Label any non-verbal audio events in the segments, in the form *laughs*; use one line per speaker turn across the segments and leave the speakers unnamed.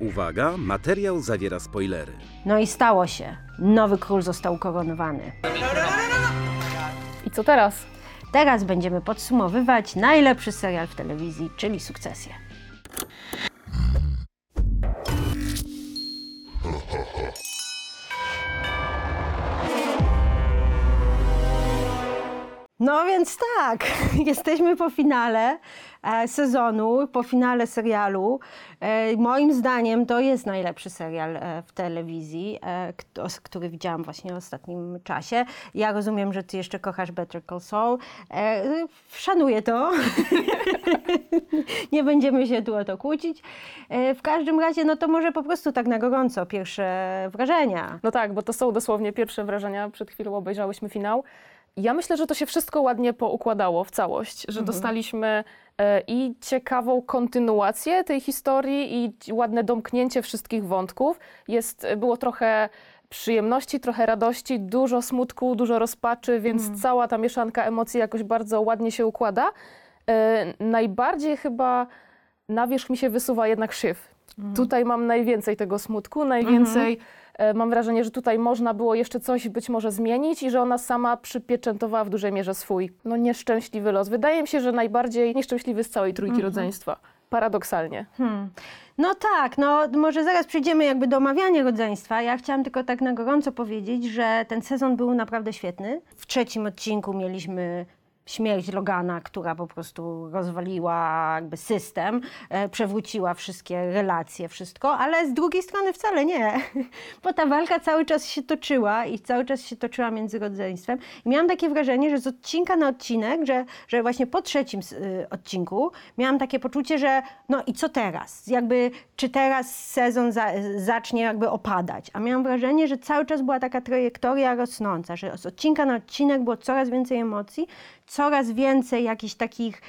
Uwaga, materiał zawiera spoilery.
No i stało się. Nowy król został ukoronowany.
I co teraz?
Teraz będziemy podsumowywać najlepszy serial w telewizji, czyli Sukcesję. No więc tak, *laughs* jesteśmy po finale e, sezonu, po finale serialu. E, moim zdaniem to jest najlepszy serial e, w telewizji, który widziałam właśnie w ostatnim czasie. Ja rozumiem, że ty jeszcze kochasz Better Call Saul. Szanuję to. *laughs* Nie będziemy się tu o to kłócić. W każdym razie, no to może po prostu tak na gorąco pierwsze wrażenia.
No tak, bo to są dosłownie pierwsze wrażenia. Przed chwilą obejrzałyśmy finał. Ja myślę, że to się wszystko ładnie poukładało w całość, że dostaliśmy e, i ciekawą kontynuację tej historii i ładne domknięcie wszystkich wątków. Jest, było trochę przyjemności, trochę radości, dużo smutku, dużo rozpaczy, więc cała ta mieszanka emocji jakoś bardzo ładnie się układa. E, najbardziej chyba na wierzch mi się wysuwa jednak szyf. Tutaj mam najwięcej tego smutku, najwięcej e, mam wrażenie, że tutaj można było jeszcze coś być może zmienić i że ona sama przypieczętowała w dużej mierze swój no, nieszczęśliwy los. Wydaje mi się, że najbardziej nieszczęśliwy z całej trójki rodzeństwa. Paradoksalnie.
No tak, no może zaraz przejdziemy jakby do omawiania rodzeństwa. Ja chciałam tylko tak na gorąco powiedzieć, że ten sezon był naprawdę świetny. W trzecim odcinku mieliśmy śmierć Logana, która po prostu rozwaliła jakby system, e, przewróciła wszystkie relacje, wszystko, ale z drugiej strony wcale nie, *laughs* bo ta walka cały czas się toczyła i cały czas się toczyła między rodzeństwem. I miałam takie wrażenie, że z odcinka na odcinek, że, że właśnie po trzecim y, odcinku miałam takie poczucie, że no i co teraz? Jakby, czy teraz sezon za, zacznie jakby opadać? A miałam wrażenie, że cały czas była taka trajektoria rosnąca, że z odcinka na odcinek było coraz więcej emocji, coraz więcej jakichś takich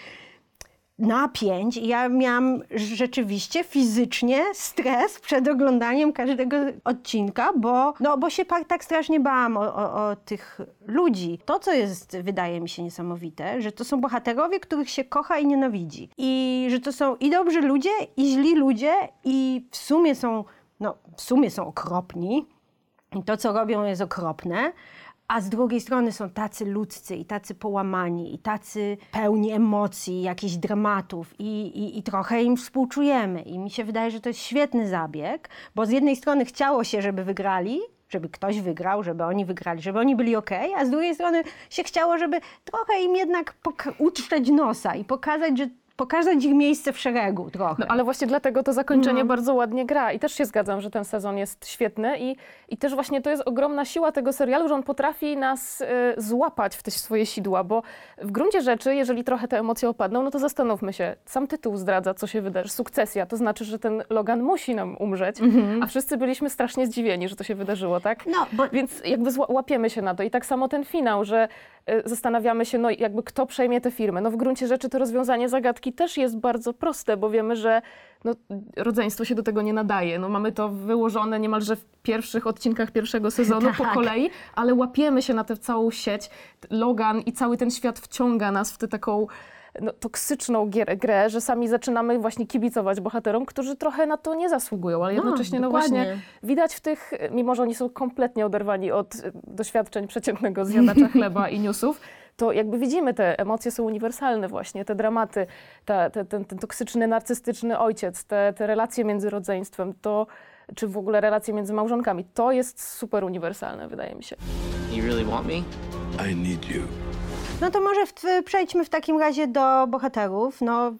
napięć ja miałam rzeczywiście fizycznie stres przed oglądaniem każdego odcinka, bo, no, bo się tak strasznie bałam o, o, o tych ludzi. To, co jest, wydaje mi się niesamowite, że to są bohaterowie, których się kocha i nienawidzi. I że to są i dobrzy ludzie, i źli ludzie i w sumie są, no, w sumie są okropni. I to, co robią, jest okropne. A z drugiej strony są tacy ludzcy i tacy połamani, i tacy pełni emocji, jakichś dramatów, i, i, i trochę im współczujemy. I mi się wydaje, że to jest świetny zabieg, bo z jednej strony chciało się, żeby wygrali, żeby ktoś wygrał, żeby oni wygrali, żeby oni byli ok, a z drugiej strony się chciało, żeby trochę im jednak utrzeć nosa i pokazać, że pokazać ich miejsce w szeregu trochę.
No ale właśnie dlatego to zakończenie bardzo ładnie gra. I też się zgadzam, że ten sezon jest świetny i, i też właśnie to jest ogromna siła tego serialu, że on potrafi nas y, złapać w te swoje sidła, bo w gruncie rzeczy, jeżeli trochę te emocje opadną, no to zastanówmy się, sam tytuł zdradza, co się wydarzy. Sukcesja, to znaczy, że ten Logan musi nam umrzeć, a wszyscy byliśmy strasznie zdziwieni, że to się wydarzyło, tak?
No, bo-
Więc jakby łapiemy się na to. I tak samo ten finał, że zastanawiamy się, no jakby kto przejmie tę firmę. No w gruncie rzeczy to rozwiązanie zagadki też jest bardzo proste, bo wiemy, że no, rodzeństwo się do tego nie nadaje. No, mamy to wyłożone niemalże w pierwszych odcinkach pierwszego sezonu po
Tak.
kolei, ale łapiemy się na tę całą sieć. Logan i cały ten świat wciąga nas w tę taką no, toksyczną gier, grę, że sami zaczynamy właśnie kibicować bohaterom, którzy trochę na to nie zasługują, ale
No,
jednocześnie no
dokładnie.
właśnie widać w tych, mimo że oni są kompletnie oderwani od y, doświadczeń przeciętnego zjadacza *laughs* chleba i newsów, to jakby widzimy, te emocje są uniwersalne właśnie, te dramaty, ta, te, ten, ten toksyczny, narcystyczny ojciec, te, te relacje między rodzeństwem, to, czy w ogóle relacje między małżonkami, to jest super uniwersalne, wydaje mi się.
You really want me?
I need you.
No to może w, przejdźmy w takim razie do bohaterów. No,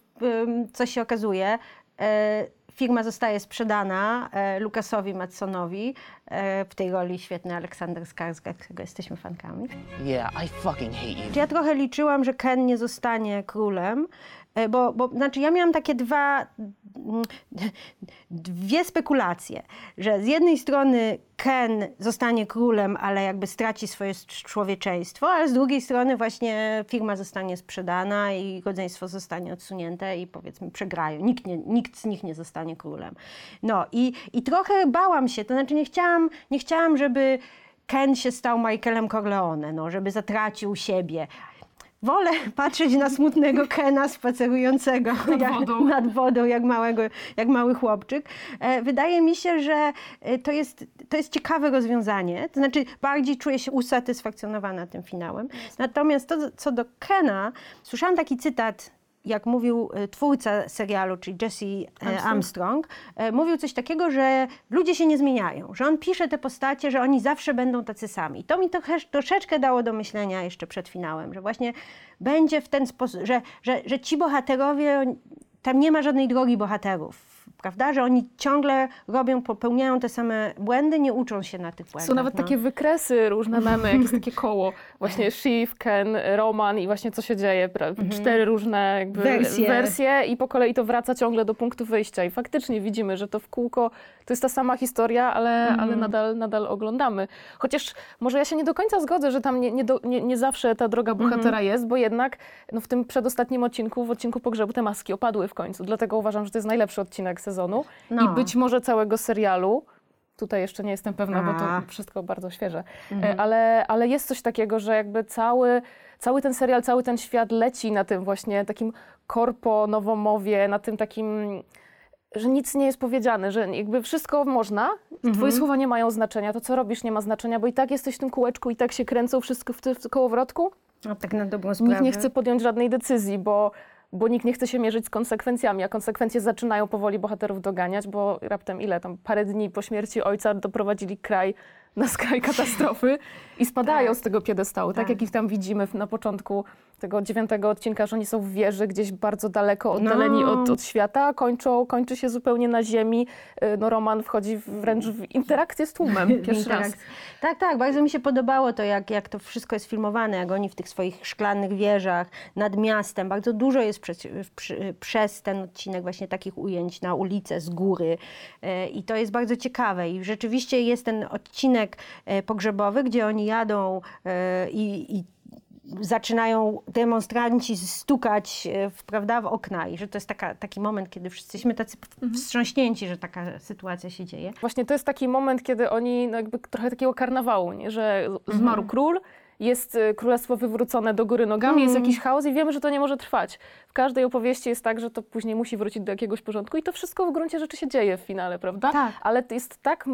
co się okazuje, e, firma zostaje sprzedana e, Lukasowi Madsonowi. E, w tej roli świetny Aleksander Skarsgård, którego jesteśmy fankami.
Yeah, I fucking hate you.
Ja trochę liczyłam, że Ken nie zostanie królem, e, bo, bo znaczy ja miałam takie dwa, mm, dwie spekulacje, że z jednej strony Ken zostanie królem, ale jakby straci swoje człowieczeństwo, ale z drugiej strony właśnie firma zostanie sprzedana i rodzeństwo zostanie odsunięte i powiedzmy przegrają. Nikt, nie, nikt z nich nie zostanie królem. No i, i trochę bałam się, to znaczy nie chciałam, nie chciałam żeby Ken się stał Michaelem Corleone, no, żeby zatracił siebie. wolę *laughs* patrzeć na smutnego Kena spacerującego nad
wodą. *laughs*
nad wodą jak, małego, jak mały chłopczyk. E, Wydaje mi się, że e, to jest, to jest ciekawe rozwiązanie. To znaczy, bardziej czuję się usatysfakcjonowana tym finałem. Natomiast to, co do Kena, słyszałam taki cytat jak mówił e, twórca serialu, czyli Jesse e, Armstrong, e, mówił coś takiego, że ludzie się nie zmieniają, że on pisze te postacie, że oni zawsze będą tacy sami. To mi trochę, troszeczkę dało do myślenia jeszcze przed finałem, że właśnie będzie w ten sposób, że, że, że ci bohaterowie, tam nie ma żadnej drogi bohaterów. Prawda, że oni ciągle robią, popełniają te same błędy, nie uczą się na tych błędach.
Są nawet
no.
takie wykresy, różne memy, jak jest takie koło. Właśnie Shiv, Ken, Roman i właśnie co się dzieje. pra- Cztery różne jakby
Wersje.
wersje i po kolei to wraca ciągle do punktu wyjścia. I faktycznie widzimy, że to w kółko to jest ta sama historia, ale, ale nadal, nadal oglądamy. Chociaż może ja się nie do końca zgodzę, że tam nie, nie, do, nie, nie zawsze ta droga bohatera jest, bo jednak no, w tym przedostatnim odcinku, w odcinku pogrzebu te maski opadły w końcu. Dlatego uważam, że to jest najlepszy odcinek sezonu
No.
i być może całego serialu. Tutaj jeszcze nie jestem pewna, bo
A.
to wszystko bardzo świeże. E, Ale, ale jest coś takiego, że jakby cały, cały ten serial, cały ten świat leci na tym właśnie takim korpo, nowomowie, na tym takim, że nic nie jest powiedziane, że jakby wszystko można, twoje słowa nie mają znaczenia, to co robisz nie ma znaczenia, bo i tak jesteś w tym kółeczku, i tak się kręcą wszystko w, w kołowrotku.
No, tak na dobrą sprawę.
Nikt nie chce podjąć żadnej decyzji, bo, bo nikt nie chce się mierzyć z konsekwencjami, a konsekwencje zaczynają powoli bohaterów doganiać, bo raptem ile tam, parę dni po śmierci ojca doprowadzili kraj na skraj katastrofy i spadają
Tak.
z tego piedestału, tak.
Tak.
jak i tam widzimy na początku tego dziewiątego odcinka, że oni są w wieży gdzieś bardzo daleko oddaleni
No.
od, od świata, kończą, kończy się zupełnie na ziemi, Y, no Roman wchodzi wręcz w interakcję z tłumem *laughs* pierwszy raz.
Tak, tak, bardzo mi się podobało to, jak, jak to wszystko jest filmowane, jak oni w tych swoich szklanych wieżach nad miastem. Bardzo dużo jest przez, przy, przez ten odcinek właśnie takich ujęć na ulicę z góry E, i to jest bardzo ciekawe. I rzeczywiście jest ten odcinek pogrzebowy, gdzie oni jadą e, i, i zaczynają demonstranci stukać e, w, prawda, w okna i że to jest taka, taki moment, kiedy wszyscy jesteśmy tacy wstrząśnięci, że taka sytuacja się dzieje.
Właśnie to jest taki moment, kiedy oni no jakby trochę takiego karnawału, nie? że zmarł król, jest y, królestwo wywrócone do góry nogami, jest jakiś chaos i wiemy, że to nie może trwać. W każdej opowieści jest tak, że to później musi wrócić do jakiegoś porządku i to wszystko w gruncie rzeczy się dzieje w finale, prawda?
Tak.
Ale to jest tak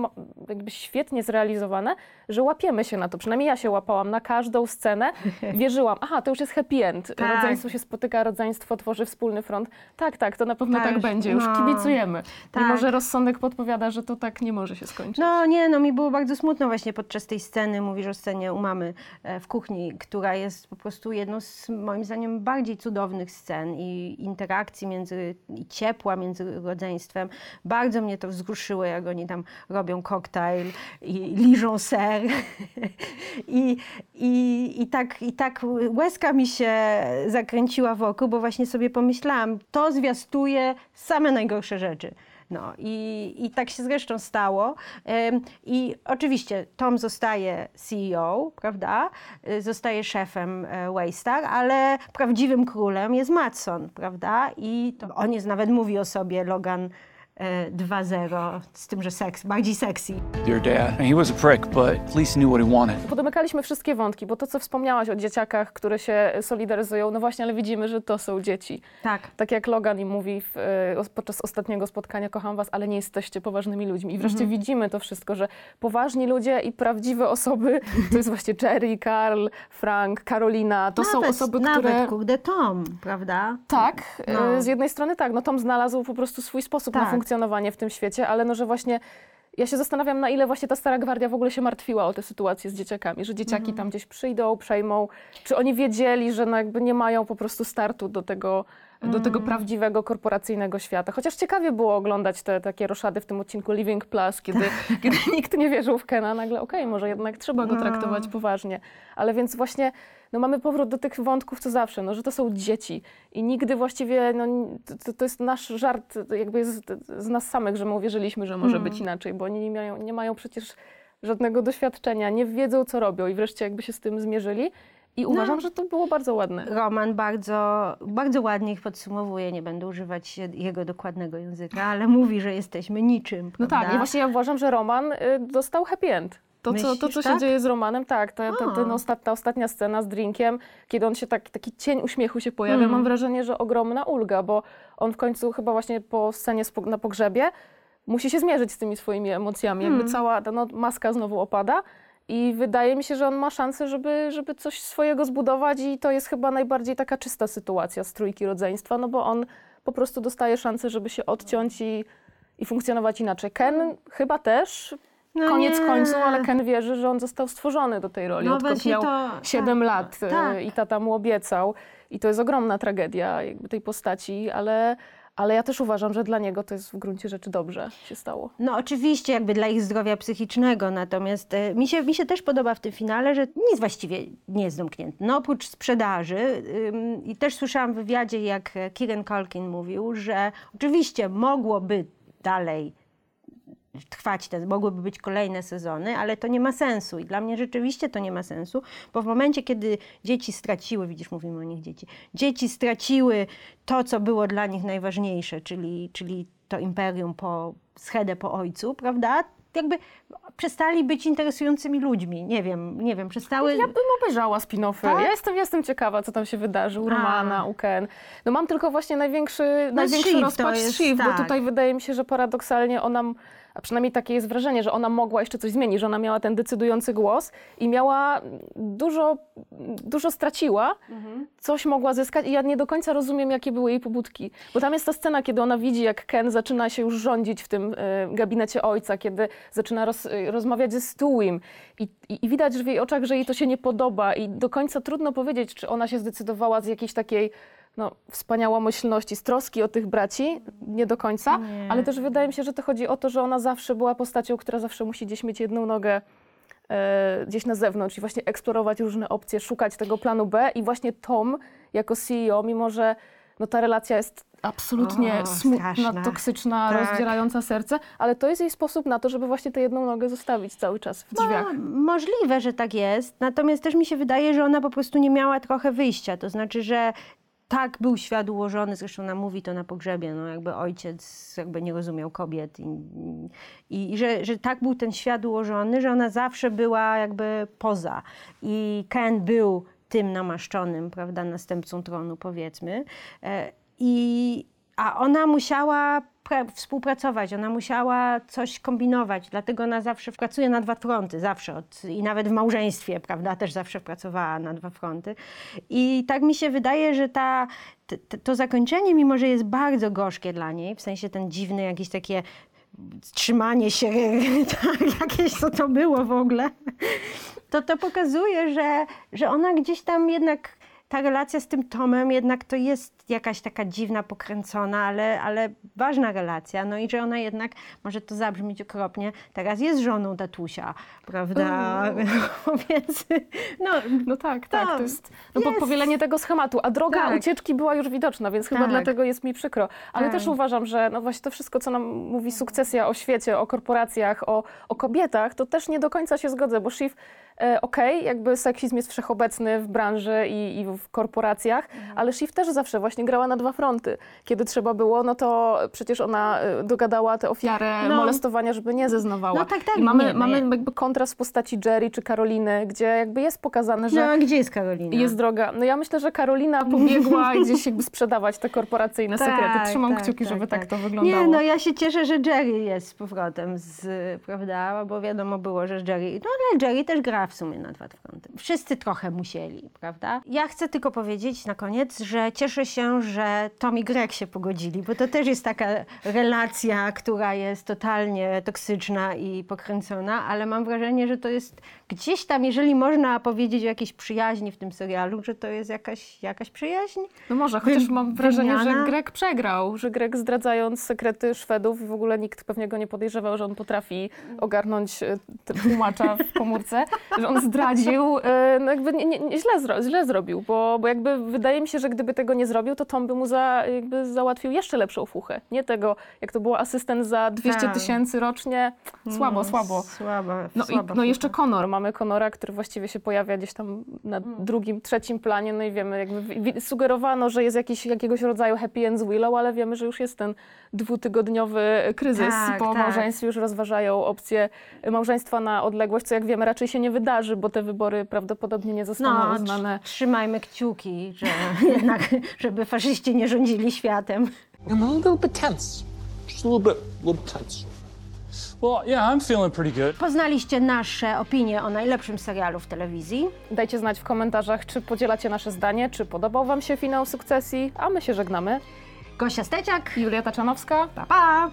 jakby świetnie zrealizowane, że łapiemy się na to. Przynajmniej ja się łapałam na każdą scenę. *laughs* Wierzyłam, aha, to już jest happy end.
Tak.
Rodzeństwo się spotyka, rodzeństwo tworzy wspólny front. Tak, tak, to na pewno
Tak,
tak, będzie. Już
no.
kibicujemy. Mimo,
Tak.
że rozsądek podpowiada, że to tak nie może się skończyć.
No nie, no mi było bardzo smutno właśnie podczas tej sceny, mówisz o scenie u mamy e, w kuchni, która jest po prostu jedną z moim zdaniem bardziej cudownych scen i interakcji między, i ciepła między rodzeństwem. Bardzo mnie to wzruszyło, jak oni tam robią koktajl i liżą ser. *laughs* I, i, i, tak, I tak łezka mi się zakręciła wokół, bo właśnie sobie pomyślałam, to zwiastuje same najgorsze rzeczy. No i, i tak się zresztą stało. I oczywiście Tom zostaje CEO, prawda? Y, Zostaje szefem e, Waystar, ale prawdziwym królem jest Matson, prawda? I on jest, nawet mówi o sobie Logan 2.0, z tym, że seks, bardziej sexy.
Your dad, he was a prick, but at least knew what he wanted.
Podomykaliśmy wszystkie wątki, bo to, co wspomniałaś o dzieciakach, które się solidaryzują, no właśnie, ale widzimy, że to są dzieci.
Tak.
Tak jak Logan im mówi w, e, podczas ostatniego spotkania, kocham was, ale nie jesteście poważnymi ludźmi. I wreszcie widzimy to wszystko, że poważni ludzie i prawdziwe osoby, *laughs* to jest właśnie Cherry, Karl, Frank, Karolina, to są
Nawet-
osoby,
nawet,
które...
kurde, Tom, prawda?
Tak,
No.
e, z jednej strony tak, no Tom znalazł po prostu swój sposób na
Tak.
funkcjonowanie w tym świecie, ale no, że właśnie ja się zastanawiam, na ile właśnie ta Stara Gwardia w ogóle się martwiła o tę sytuację z dzieciakami, że dzieciaki
Mhm.
tam gdzieś przyjdą, przejmą, czy oni wiedzieli, że no jakby nie mają po prostu startu do tego, do tego
Mhm.
prawdziwego korporacyjnego świata. Chociaż ciekawie było oglądać te takie roszady w tym odcinku Living Plus, kiedy,
Tak. *laughs*
kiedy nikt nie wierzył w Kena, nagle okej, może jednak trzeba go
No.
traktować poważnie. Ale więc właśnie no mamy powrót do tych wątków co zawsze, no, że to są dzieci i nigdy właściwie, no, to, to jest nasz żart jakby z, z nas samych, że my uwierzyliśmy, że może być inaczej, bo oni nie mają, nie mają przecież żadnego doświadczenia, nie wiedzą co robią i wreszcie jakby się z tym zmierzyli i uważam, że to było bardzo ładne.
Roman bardzo, bardzo ładnie ich podsumowuje, nie będę używać jego dokładnego języka, ale mówi, że jesteśmy niczym.
No
prawda?
tak, i właśnie ja uważam, że Roman y, dostał happy end. To, co, to,
Myślisz,
co się
tak?
dzieje z Romanem, tak, ta, ta, ten
A.
ostat, ta ostatnia scena z drinkiem, kiedy on się tak, taki cień uśmiechu się pojawia,
Mm.
mam wrażenie, że ogromna ulga, bo on w końcu chyba właśnie po scenie na pogrzebie musi się zmierzyć z tymi swoimi emocjami, jakby
Mm.
cała ta no, maska znowu opada i wydaje mi się, że on ma szansę, żeby, żeby coś swojego zbudować i to jest chyba najbardziej taka czysta sytuacja z trójki rodzeństwa, no bo on po prostu dostaje szansę, żeby się odciąć i, i funkcjonować inaczej. Ken chyba też,
No
koniec
nie.
końców, ale Ken wierzy, że on został stworzony do tej roli,
No
odkąd miał
to-
7
tak,
lat e,
tak.
i tata mu obiecał. I to jest ogromna tragedia tej postaci, ale, ale ja też uważam, że dla niego to jest w gruncie rzeczy dobrze się stało.
No oczywiście jakby dla ich zdrowia psychicznego, natomiast e, mi się, mi się też podoba w tym finale, że nic właściwie nie jest zamknięte. No oprócz sprzedaży ym, i też słyszałam w wywiadzie, jak Kieran Culkin mówił, że oczywiście mogłoby dalej trwać, te, mogłyby być kolejne sezony, ale to nie ma sensu. I dla mnie rzeczywiście to nie ma sensu, bo w momencie, kiedy dzieci straciły, widzisz, mówimy o nich dzieci, dzieci straciły to, co było dla nich najważniejsze, czyli, czyli to imperium po schedę po ojcu, prawda? Jakby przestali być interesującymi ludźmi. Nie wiem, nie wiem, przestały...
Ja bym obejrzała spin-offy.
Tak?
Ja jestem, jestem ciekawa, co tam się wydarzy u. Romana, u Ken. No mam tylko właśnie największy, największy
Shiv to
rozpacz
jest,
z Shiv,
tak.
bo tutaj wydaje mi się, że paradoksalnie ona, a przynajmniej takie jest wrażenie, że ona mogła jeszcze coś zmienić, że ona miała ten decydujący głos i miała dużo, dużo straciła, coś mogła zyskać i ja nie do końca rozumiem, jakie były jej pobudki. Bo tam jest ta scena, kiedy ona widzi, jak Ken zaczyna się już rządzić w tym e, gabinecie ojca, kiedy zaczyna roz, e, rozmawiać ze Stewim i, i, i widać w jej oczach, że jej to się nie podoba i do końca trudno powiedzieć, czy ona się zdecydowała z jakiejś takiej no, wspaniałomyślności, z troski o tych braci, nie do końca,
Nie.
ale też wydaje mi się, że to chodzi o to, że ona zawsze była postacią, która zawsze musi gdzieś mieć jedną nogę e, gdzieś na zewnątrz i właśnie eksplorować różne opcje, szukać tego planu B i właśnie Tom jako CEO, mimo że no, ta relacja jest absolutnie
O,
smutna, toksyczna,
Tak.
rozdzierająca serce, ale to jest jej sposób na to, żeby właśnie tę jedną nogę zostawić cały czas w drzwiach.
No, możliwe, że tak jest. Natomiast też mi się wydaje, że ona po prostu nie miała trochę wyjścia. To znaczy, że tak był świat ułożony, zresztą ona mówi to na pogrzebie, no jakby ojciec jakby nie rozumiał kobiet i, i, i że, że tak był ten świat ułożony, że ona zawsze była jakby poza. I Ken był tym namaszczonym, prawda, następcą tronu powiedzmy. E, I, a ona musiała pra- współpracować, ona musiała coś kombinować, dlatego ona zawsze pracuje na dwa fronty, zawsze. Od, I nawet w małżeństwie, prawda, też zawsze pracowała na dwa fronty. I tak mi się wydaje, że ta, to zakończenie, mimo że jest bardzo gorzkie dla niej, w sensie ten dziwny, jakieś takie trzymanie się, *laughs* tak, jakieś co to było w ogóle, to to pokazuje, że, że ona gdzieś tam jednak, ta relacja z tym Tomem jednak to jest jakaś taka dziwna, pokręcona, ale, ale ważna relacja. No i że ona jednak, może to zabrzmieć okropnie, teraz jest żoną tatusia, prawda? *laughs* Więc no,
No tak, tak,
To
jest no,
jest-
powielenie tego schematu, a droga
Tak.
ucieczki była już widoczna, więc chyba
Tak.
dlatego jest mi przykro. Ale
Tak.
też uważam, że no właśnie to wszystko, co nam mówi sukcesja o świecie, o korporacjach, o, o kobietach, to też nie do końca się zgodzę, bo Shiv, e, okej, jakby seksizm jest wszechobecny w branży i, i w korporacjach,
Mhm.
ale Shiv też zawsze właśnie grała na dwa fronty. Kiedy trzeba było, no to przecież ona e, dogadała tę ofiarę
No.
molestowania, żeby nie zeznawała.
No tak, tak,
I mamy,
nie,
mamy
ja-
jakby kontrast w postaci Jerry czy Karoliny, gdzie jakby jest pokazane, że
no a gdzie jest Karolina?
jest droga. No ja myślę, że Karolina pobiegła *laughs* gdzieś jakby sprzedawać te korporacyjne sekrety. Trzymam kciuki, żeby tak, to wyglądało.
Nie, no ja się cieszę, że Jerry jest z powrotem, z, prawda, bo wiadomo było, że Jerry, no ale Jerry też gra w sumie na dwa fronty. Wszyscy trochę musieli, prawda? Ja chcę tylko powiedzieć na koniec, że cieszę się, że Tom i Greg się pogodzili, bo to też jest taka relacja, która jest totalnie toksyczna i pokręcona, ale mam wrażenie, że to jest gdzieś tam, jeżeli można powiedzieć o jakiejś przyjaźni w tym serialu, że to jest jakaś, jakaś przyjaźń.
No może, chociaż mam wrażenie, że
wymiana?
Greg przegrał, że Greg zdradzając sekrety Szwedów, w ogóle nikt pewnie go nie podejrzewał, że on potrafi ogarnąć e, tłumacza w komórce. Że on zdradził, e, no jakby nie, nie, nie, źle, zro, źle zrobił, bo, bo jakby wydaje mi się, że gdyby tego nie zrobił, to Tom by mu za, jakby załatwił jeszcze lepszą fuchę. Nie tego, jak to było asystent za 200
Tak.
tysięcy rocznie. Słabo, słabo.
Słaba,
No i
słaba
no jeszcze
fucha.
Conor. Mamy Conora, który właściwie się pojawia gdzieś tam na drugim, trzecim planie, no i wiemy, jakby sugerowano, że jest jakiś, jakiegoś rodzaju happy end z Willow, ale wiemy, że już jest ten dwutygodniowy kryzys.
Tak,
po
tak.
małżeństwie już rozważają opcję małżeństwa na odległość, co jak wiemy raczej się nie wydarzy, bo te wybory prawdopodobnie nie zostaną
No,
uznane.
tr- trzymajmy kciuki, że *laughs* jednak, żeby faszyści nie rządzili światem.
I'm a little bit tense. Just a little bit, a little bit tense.
Well, yeah, I'm feeling pretty good.
Poznaliście nasze opinie o najlepszym serialu w telewizji.
Dajcie znać w komentarzach, czy podzielacie nasze zdanie, czy podobał wam się finał sukcesji, a my się żegnamy.
Gosia Steciak,
Julia Taczanowska.
pa pa!